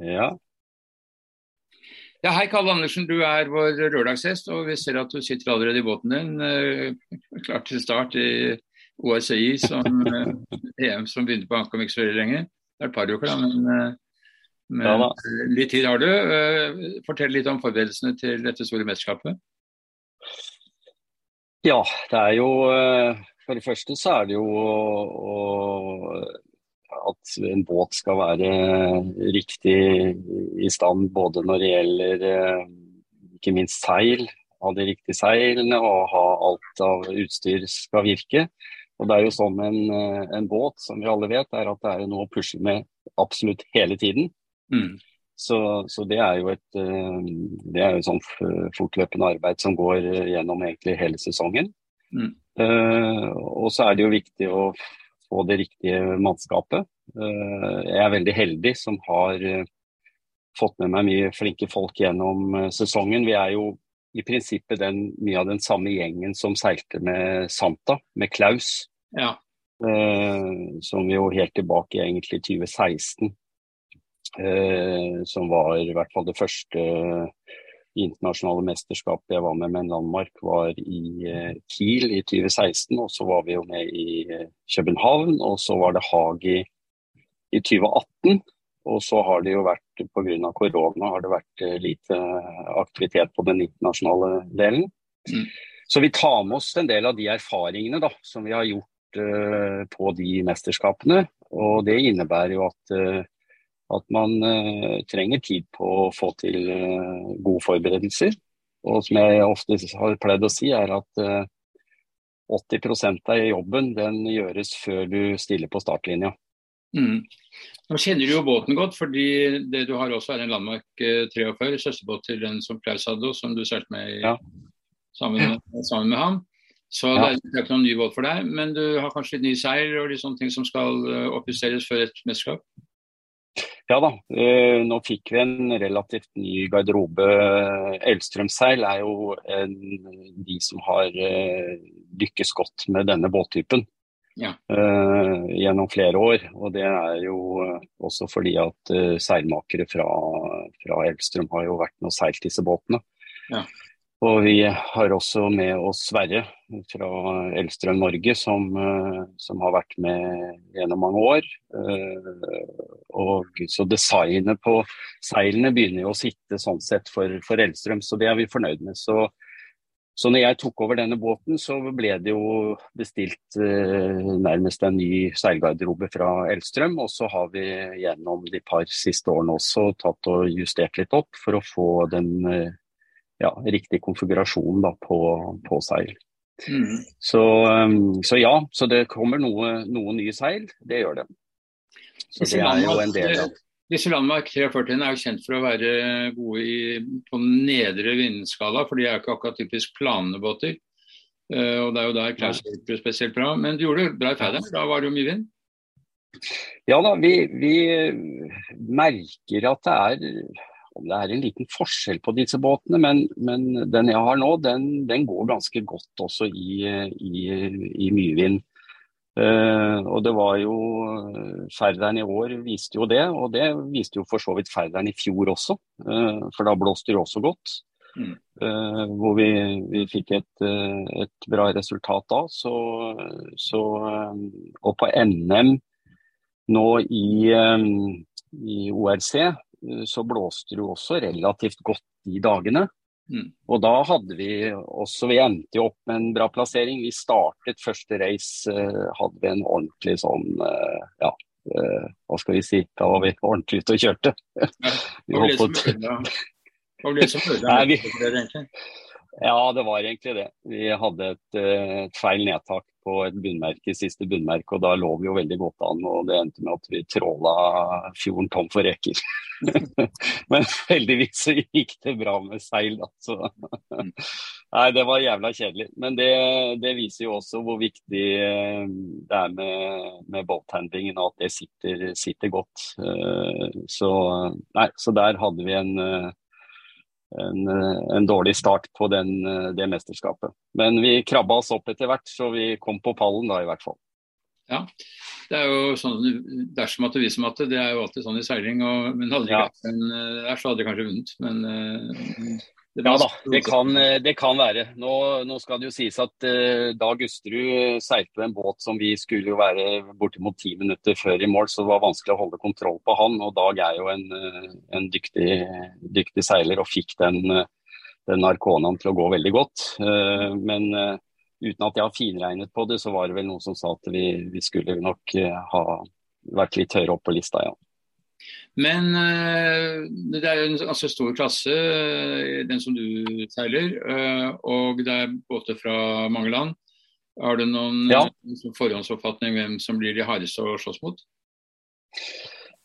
Ja. Ja, Hei, Kalle Andersen. Du er vår lørdagshest, og vi ser at du sitter allerede i båten din. Eh, klar til start i OSI, som eh, EM som begynte på Ankom ikke så veldig lenge. Det er et par uker, da, men, eh, men Ja da. litt tid har du. Fortell litt om forberedelsene til dette store mesterskapet. Ja, det er jo For det første så er det jo å, å- at en båt skal være riktig i stand både når det gjelder eh, ikke minst seil, ha de riktige seilene og ha alt av utstyr skal virke. Og det er jo sånn med en, eh, en båt, som vi alle vet, er at det er noe å pusle med absolutt hele tiden. Mm. Så, så det er jo et eh, det er jo sånn fortløpende arbeid som går gjennom egentlig hele sesongen. Mm. Uh, og så er det jo viktig å få det riktige mannskapet. Eh, jeg er veldig heldig som har eh, fått med meg mye flinke folk gjennom eh, sesongen. Vi er jo i prinsippet den, mye av den samme gjengen som seilte med Santa, med Klaus. Ja. Som jo helt tilbake egentlig 2016, eh, som var i hvert fall det første internasjonale mesterskapet jeg var med med landmark, var i eh, Kiel i 2016. Og så var vi jo med i eh, København, og så var det Haag i, i 2018. Og så har det jo vært, pga. korona, har det vært eh, lite aktivitet på den internasjonale delen. Mm. Så vi tar med oss en del av de erfaringene da, som vi har gjort eh, på de mesterskapene. Og det innebærer jo at, eh, at man eh, trenger tid på å få til eh, gode forberedelser. Og som jeg ofte har pleid å si, er at eh, 80% av jobben den gjøres før du stiller på startlinja. Mm. Nå kjenner du jo båten godt, fordi det du har også er en Landmark eh, 43, søsterbåt til den som Klaus hadde, og som du seilte med Ja. sammen, med, sammen med ham. Så Ja. det er ikke noen ny båt for deg, men du har kanskje litt ny seil og litt sånne ting som skal eh, oppjusteres før et mesterskap? Ja da, eh, nå fikk vi en relativt ny garderobe. Elstrømseil er jo en, de som har eh, lykkes godt med denne båttypen Ja. eh, gjennom flere år. Og det er jo også fordi at seilmakere fra, fra Elstrøm har jo vært med og seilt disse båtene. Ja. Og vi har også med oss Sverre fra Elstrøm Norge, som, eh, som har vært med gjennom mange år. Eh, og så designet på seilene begynner jo å sitte sånn sett for, for Elstrøm, så det er vi fornøyd med. Så, så når jeg tok over denne båten, så ble det jo bestilt eh, nærmest en ny seilgarderobe fra Elstrøm. Og så har vi gjennom de par siste årene også tatt og justert litt opp for å få den eh, ja, riktig konfigurasjon da, på, på seil. Mm. Så, um, så ja, så det kommer noe, noe nye seil. Det gjør det. Så det er jo en del av Disse Landmark 43 er jo kjent for å være gode i, på nedre vindskala, for de er ikke akkurat typisk planebåter. Uh, og det er jo der Klaus hjelper spesielt bra. Men du gjorde det bra i Færøyene, da var det jo mye vind? Ja da, vi, vi merker at det er det er en liten forskjell på disse båtene, men, men den jeg har nå, den, den går ganske godt også i, i, i mye vind. Uh, og det var jo Færderen i år viste jo det, og det viste jo for så vidt Færderen i fjor også. Uh, for da blåste det også godt. Mm. Uh, hvor vi, vi fikk et, eh, et bra resultat da. Så, så, eh, og på NM nå i, um, i ORC eh, så blåste det jo også relativt godt de dagene. Mm. Og da hadde vi også Vi endte jo opp med en bra plassering. Vi startet første race, eh, hadde vi en ordentlig sånn eh, Ja, eh, hva skal vi si. Da var vi ordentlig ute og kjørte. Ja, det var det som ødela egentlig? Ja, det var egentlig det. Vi hadde et, eh, et feil nedtak på et bunnmerke, siste bunnmerke, og da lå vi jo veldig godt an. Og det endte med at vi tråla fjorden tom for reker. Men heldigvis så gikk det bra med seil, da. Så nei, det var jævla kjedelig. Men det, det viser jo også hvor viktig eh, det er med, med boathandlingen, og at det sitter, sitter godt. Eh, Så, nei, så der hadde vi en en, eh, en dårlig start på den, eh, det mesterskapet. Men vi krabba oss opp etter hvert, så vi kom på pallen da i hvert fall. Ja. Det er jo sånn dersom at det viser at det er jo alltid sånn i seiling. Og, men hadde det Ja. vært eh, der, så hadde de kanskje vunnet. Men eh, Ja da, det kan, det kan være. Nå, nå skal det jo sies at uh, Dag Gusterud seilte på en båt som vi skulle jo være bortimot ti minutter før i mål, så det var vanskelig å holde kontroll på han. Og Dag er jo en, eh, en dyktig, dyktig seiler og fikk den, eh, den Arconaen til å gå veldig godt. Uh, men uh, uten at jeg har finregnet på det, så var det vel noen som sa at vi, vi skulle nok eh, ha vært litt høyere opp på lista, ja. Men eh, det er jo en ganske stor klasse, eh, den som du seiler. eh, og det er båter fra mange land. Har du noen Ja. forhåndsoppfatning hvem som blir de hardeste å slåss mot?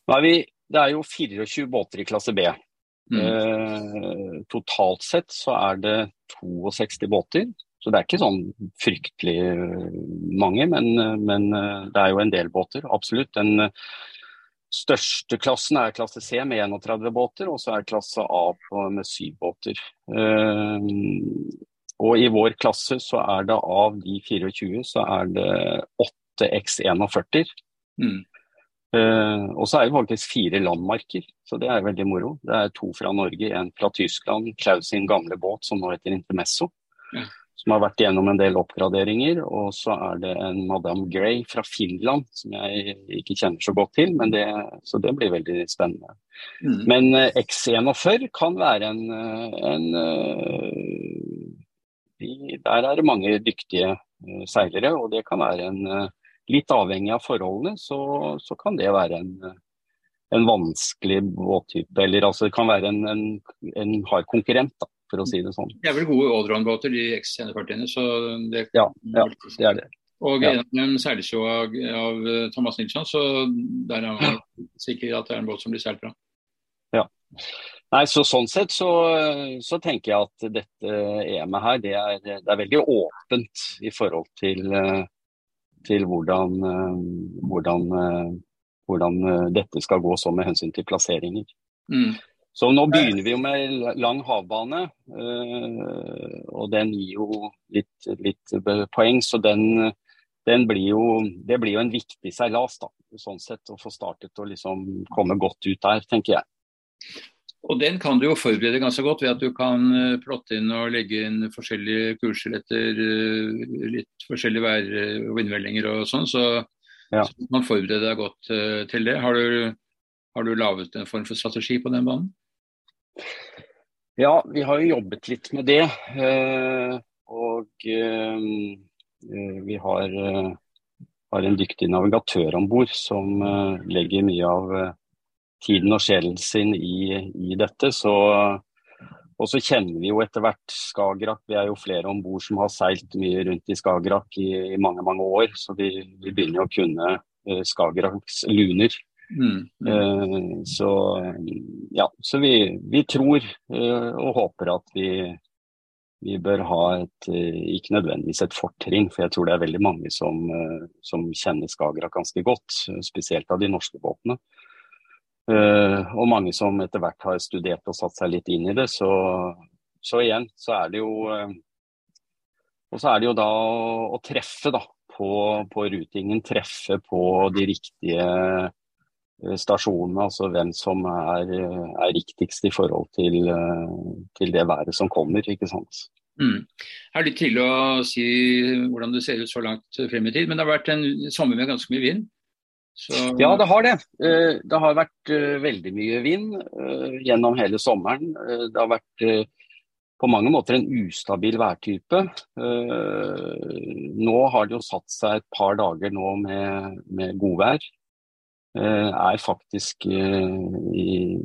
Nå er vi, det er jo 24 båter i klasse B. Mm. Eh, totalt sett så er det 62 båter. Så det er ikke sånn fryktelig mange, men, men det er jo en del båter, absolutt. En, største klassen er klasse C med 31 båter, og så er klasse A med 7 båter. Eh, og i vår klasse så er det av de 24 så er det 8 X41. Mm. Eh, og så er det faktisk fire landmarker, så det er veldig moro. Det er to fra Norge, en fra Tyskland, Klaus sin gamle båt som nå heter Intermesso. Ja. Som har vært gjennom en del oppgraderinger. Og så er det en Madame Grey fra Finland som jeg ikke kjenner så godt til, men det, så det blir veldig spennende. Mm. Men eh, X41 kan være en, eh, en eh, de, Der er det mange dyktige eh, seilere, og det kan være en eh, Litt avhengig av forholdene, så, så kan det være en, eh, en vanskelig båttype. Eller altså det kan være en, en, en hard konkurrent, da, for å si det sånn. De er vel gode allround-båter, de X140-ene. så det Ja, ja, det er det. Og Ja. en av dem seiles jo av, av eh, Thomas Nilsson, så der er man sikker at det er en båt som blir seilt fra. Nei, så Sånn sett så, så tenker jeg at dette EM-et her, det er, det er veldig åpent i forhold til, eh, til hvordan, eh, hvordan, hvordan dette skal gå så med hensyn til plasseringer. Mm. Så nå begynner vi jo med lang havbane, eh, og den gir jo litt, litt poeng. Så den, den blir jo, det blir jo en viktig seilas, da, sånn sett. Å få startet og liksom komme godt ut der, tenker jeg. Og den kan du jo forberede ganske godt ved at du kan eh, plotte inn og legge inn forskjellige kurser etter eh, litt forskjellige vær- og vindmeldinger og sånn. Så, Ja. så man forbereder deg godt til det. Har du, har du laget en form for strategi på den banen? Ja, vi har jo jobbet litt med det. eh, Og eh, eh, vi har, har en dyktig navigatør om bord som legger mye av tiden og sjelen sin i, i dette. Så, og så kjenner vi jo etter hvert Skagerrak. Vi er jo flere om bord som har seilt mye rundt i Skagerrak i, i mange mange år. Så vi, vi begynner jo å kunne Skagerraks luner. Mm. Mm. Eh, Så, ja, så vi, vi tror uh, og håper at vi, vi bør ha et, uh, ikke nødvendigvis et fortrinn, for jeg tror det er veldig mange som, som kjenner Skagerrak ganske godt, spesielt av de norske båtene. Og mange som etter hvert har studert og satt seg litt inn i det. Så, så igjen så er det jo Og så er det jo da å, å treffe da, på, på rutingen, treffe på de riktige stasjonene, altså hvem som er, eh, er riktigst i forhold til, eh, til det været som kommer. ikke sant? Mm. Det er litt tidlig å si hvordan det ser ut så langt frem i tid, men det har vært en sommer med ganske mye vind. Så, Ja, det har det. Eh, Det har vært eh, veldig mye vind eh, gjennom hele sommeren. Eh, Det har vært eh, på mange måter en ustabil værtype. Eh, Nå har det jo satt seg et par dager nå med, med godvær. Eh, Er faktisk eh, i,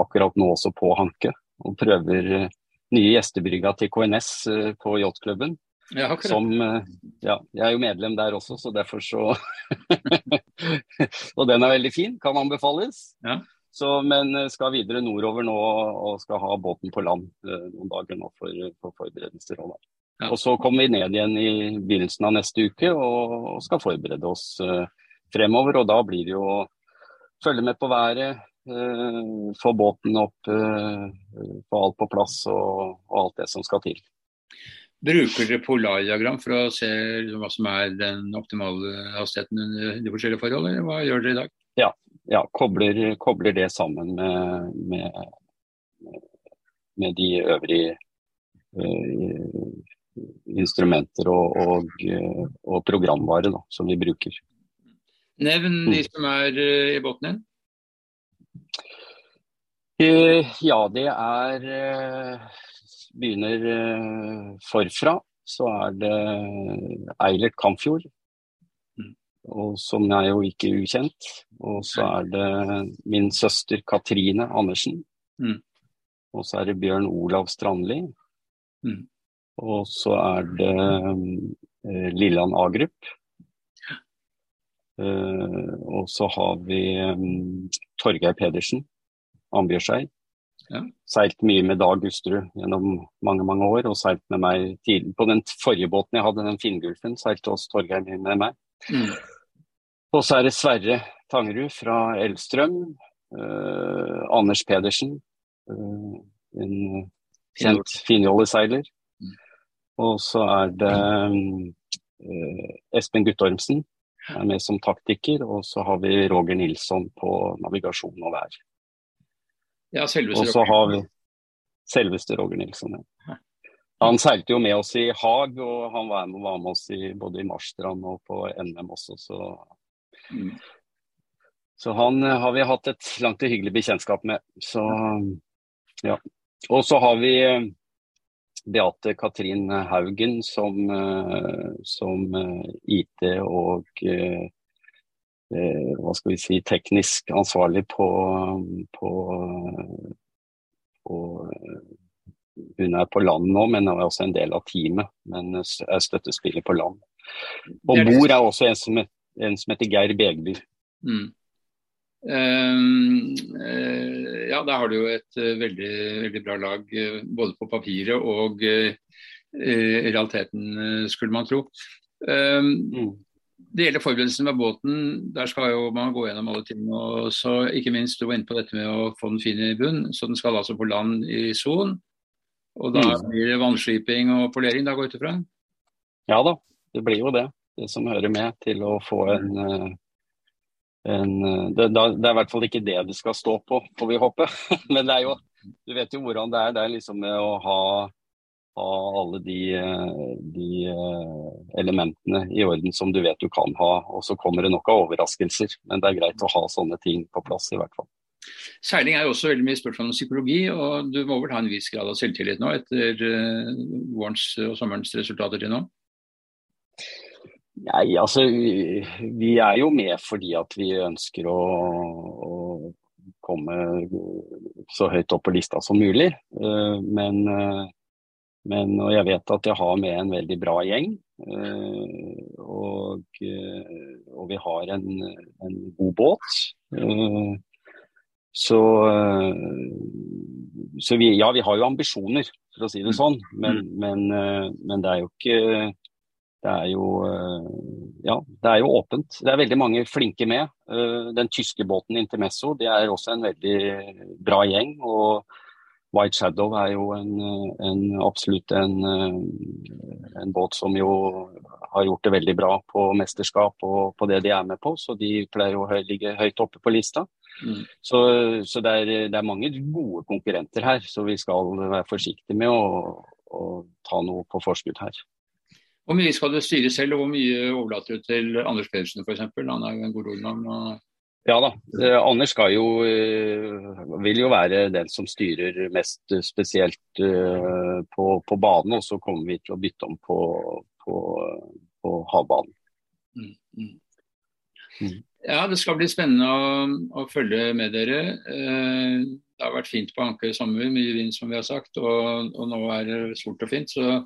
akkurat nå også på Hanke og prøver eh, nye gjestebrygga til KNS på yachtklubben. ja. Som, ja, jeg er jo medlem der også, så derfor så Og den er veldig fin, kan anbefales. Ja. Så, men skal videre nordover nå og skal ha båten på land noen dager nå for, for forberedelser. Og, og så kommer vi ned igjen i begynnelsen av neste uke og, og skal forberede oss eh, fremover. Og da blir det jo følge med på været, eh, få båten opp, eh, få alt på plass og, og alt det som skal til. Bruker dere polardiagram for å se hva som er den optimale hastigheten under de forskjellige forhold, eller hva gjør dere i dag? Ja, ja kobler, kobler, det sammen med, med, med de øvrige uh, instrumenter og, og, og programvare da, som vi bruker. Nevn de mm. som er uh, i båten din. Uh, ja, det er begynner eh, forfra, så er det Eilert Kamfjord. Mm. Og som er jo ikke ukjent. Og så er det min søster Katrine Andersen. Mm. Og så er det Bjørn Olav Strandli. Mm. Og så er det Lillian Agrup. Uh, og så har vi um, Torgeir Pedersen Ambjørskei. Ja. Seilt mye med Dag Gusterud gjennom mange mange år, og seilt med meg tidlig. På den forrige båten jeg hadde, den Finngulfen, seilte også Torgeir med meg. Mm. Og så er det Sverre Tangerud fra Elstrøm. Uh, Anders Pedersen, uh, en kjent finjolleseiler. Mm. Og så er det uh, Espen Guttormsen, er med som taktiker. Og så har vi Roger Nilsson på navigasjon og vær. Ja, selveste Og så har vi selveste Roger Nilsson. Ja. Han seilte jo med oss i Haag, og han var med, var med oss i, både i Marstrand og på NM også, så mm. Så han uh, har vi hatt et langt og hyggelig bekjentskap med. Så ja. Og så har vi uh, Beate Katrin Haugen som, uh, som IT og Eh, hva skal vi si, teknisk ansvarlig på, på, på Hun er på land nå, men er også en del av teamet. Men er støttespiller på land. Og bord er også en som, en som heter Geir Begby. Mm. Um, uh, ja, da har du jo et uh, veldig, veldig, bra lag uh, både på papiret og i realiteten, skulle man tro. Um, det gjelder forberedelsen med båten. Der skal jo man gå gjennom alle tingene. og så Ikke minst du var inne på dette med å få den fin i bunn. Så den skal altså på land i Son. Og da mm. blir det vannsliping og polering, da går jeg ut ifra? Ja da, det blir jo det. Det som hører med til å få en, eh, en det, det, er i hvert fall ikke det det skal stå på, får vi håpe. Men det er jo, du vet jo hvordan det er. Det er liksom med å ha ha alle de, de, eh, elementene i orden som du vet du kan ha. Og så kommer det nok av overraskelser, men det er greit å ha sånne ting på plass i hvert fall. Seiling er jo også veldig mye spørsmål om psykologi, og du må vel ha en viss grad av selvtillit nå etter vårens og sommerens resultater til nå? Nei, altså vi er jo med fordi at vi ønsker å, å komme så høyt opp på lista som mulig. Uh, men uh, men, og jeg vet at jeg har med en veldig bra gjeng. Eh, og, eh, og, vi har en, en god båt. Eh, så, så vi, ja, vi har jo ambisjoner, for å si det sånn. Men, mm. men, men det er jo ikke det er jo ja, det er jo åpent. Det er veldig mange flinke med. Den tyske båten Intermesso det er også en veldig bra gjeng. og White Shadow er jo en, en, absolutt en, en, båt som jo har gjort det veldig bra på mesterskap og på det de er med på, så de pleier å ligge høyt oppe på lista. Mm. Så, så det, er, det, er, mange gode konkurrenter her, så vi skal være forsiktige med å, å ta noe på forskudd her. Hvor mye skal du styre selv, og hvor mye overlater du til Anders Pedersen f.eks.? Han er jo en god nordmann. Og... Ja da. Eh, Anders skal jo, eh, vil jo være den som styrer mest spesielt eh, på, på banen. Og så kommer vi til å bytte om på, på, på havbanen. Mm, mm. Mm. Ja, det skal bli spennende å, å, følge med dere. Det har vært fint på Anker i sommer, mye vind som vi har sagt. Og, og nå er det stort og fint. Så,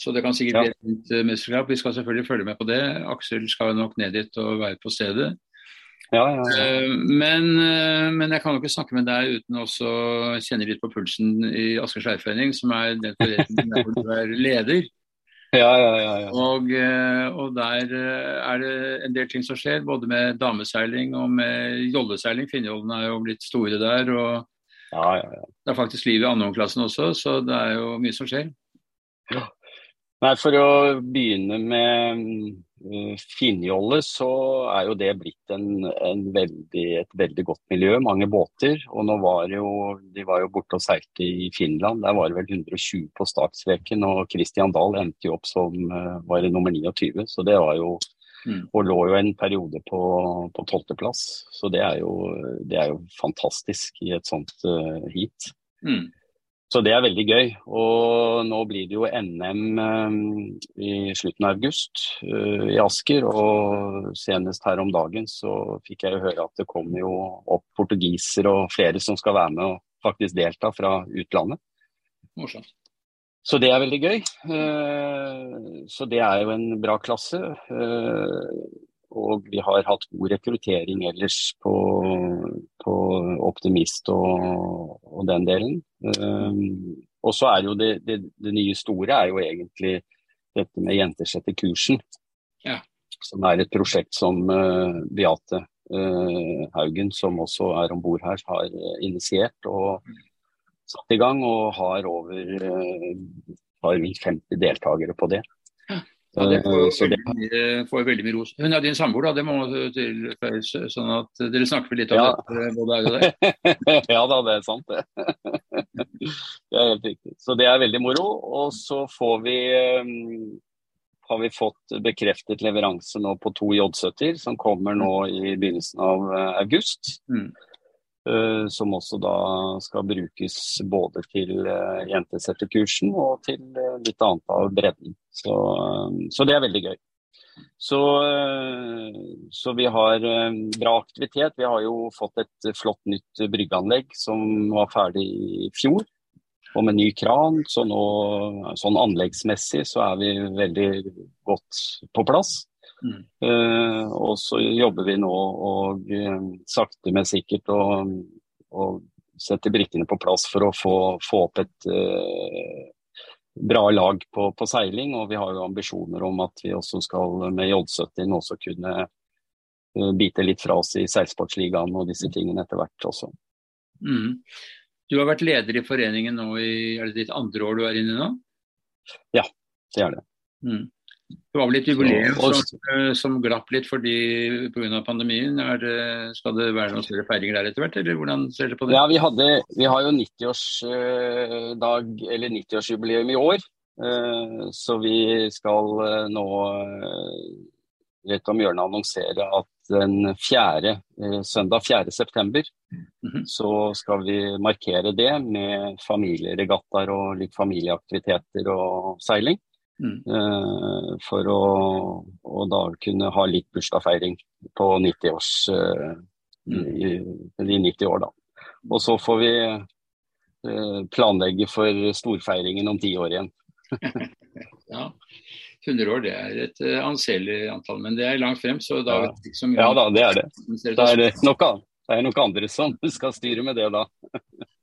så det kan sikkert bli et fint mesterskap. Vi skal selvfølgelig følge med på det. Aksel skal nok ned dit og være på stedet. Ja, ja, ja. Eh, men, eh, men, jeg kan jo ikke snakke med deg uten også å kjenne litt på pulsen i Asker Skjærforening, som er den foreningen der du er leder. Ja, ja, ja, ja. Og, eh, og, der er det en del ting som skjer, både med dameseiling og med jolleseiling. Finnjollene er jo blitt store der. og ja, ja, ja. Det er faktisk liv i andreklassen også, så det er jo mye som skjer. Ja. Nei, For å begynne med uh, Finnjolle, så er jo det blitt en, en veldig, et veldig godt miljø. Mange båter. Og nå var jo, de var jo borte og seilte i Finland. Der var det vel 120 på startstreken. Og Christian Dahl endte jo opp som uh, var nummer 29. Så det var jo mm. Og lå jo en periode på tolvteplass. Så det er, jo, det er, jo, fantastisk i et sånt uh, heat. Mm. Så det er veldig gøy. Og nå blir det jo NM um, i slutten av august uh, i Asker. Og senest her om dagen så fikk jeg høre at det kommer jo opp portugiser og flere som skal være med og faktisk delta fra utlandet. Morsomt. Så det er veldig gøy. Uh, så det er jo en bra klasse. Uh, og vi har hatt god rekruttering ellers på, på Optimist og, og, den delen. Um, og så er jo det, det, det, nye store er jo egentlig dette med Jenter setter kursen. Ja. Som er et prosjekt som uh, Beate uh, Haugen, som også er om bord her, har initiert og satt i gang. Og har over uh, har rundt 50 deltakere på det. Ja, det får, eh, mye, får veldig mye ros. Hun er din samboer, da. Det må tilføyes. Sånn at dere snakker litt om ja. dette, både her og der. ja da, det er sant det. Det er helt riktig. Så det er veldig moro. Og så får vi um, har vi fått bekreftet leveranse nå på to J70-er, som kommer nå i begynnelsen av uh, august. Mm. Uh, som også da skal brukes både til uh, jentesetterkursen og til uh, litt annet av bredden. Så, så, det er veldig gøy. Så, så, vi har bra aktivitet. Vi har jo fått et flott nytt bryggeanlegg som var ferdig i fjor. Og med ny kran. Så nå, sånn anleggsmessig så er vi veldig godt på plass. Mm. Uh, og så jobber vi nå og uh, sakte, men sikkert og, og setter brikkene på plass for å få, få opp et uh, bra lag på, på, seiling. Og vi har jo ambisjoner om at vi også skal med J70 også kunne bite litt fra oss i seilsportsligaen og disse tingene etter hvert også. Mm. Du har vært leder i foreningen nå i er det ditt andre år du er inne i nå? Ja, det er det. Mm. Det var vel et jubileum som, eh, som glapp litt fordi pga. pandemien. Det, skal det være noen større feiringer der etter hvert, eller hvordan ser dere på det? Ja, Vi, hadde, vi har jo 90-årsdag, eller 90-årsjubileum i år. Eh, så vi skal eh, nå rett om hjørnet annonsere at den 4. søndag 4. september mm -hmm. så skal vi markere det med familieregattaer og litt familieaktiviteter og seiling. Mm. Uh, for å, å, da kunne ha litt bursdagsfeiring på 90 års uh, mm. i, i, 90 år, da. Og så får vi uh, planlegge for storfeiringen om ti år igjen. ja. 100 år det er et anselig antall, men det er langt frem. så da vet ikke så mye. Ja da, det er det. Da er det noe, det er nok andre som skal styre med det da.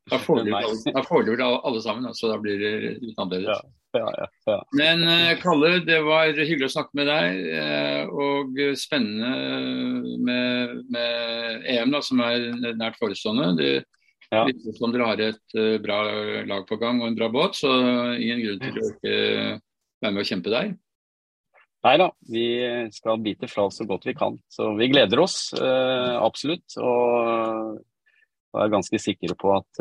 Da får du alle, alle sammen, så da blir det litt annerledes. Ja. Ja, ja, Men eh, Kalle, det var hyggelig å snakke med deg. Eh, og spennende med, med EM, da, som er nært forestående. Det ja. virker som dere har et uh, bra lag på gang og en bra båt, så ingen grunn til å ikke være med og kjempe der. Nei da, vi skal bite fra så godt vi kan. Så vi gleder oss absolutt. Og, og er ganske sikre på at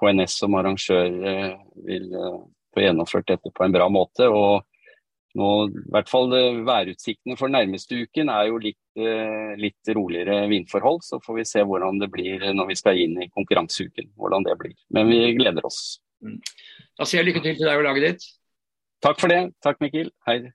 KNS som arrangør vil få gjennomført dette på en bra måte. og nå, i hvert fall eh, Værutsiktene for nærmeste uken er jo litt, eh, litt, roligere vindforhold. Så får vi se hvordan det blir når vi skal inn i konkurranseuken. hvordan det blir. Men vi gleder oss. Mm. Da sier jeg lykke til til deg og laget ditt. Takk for det. Takk, Mikkel. Hei.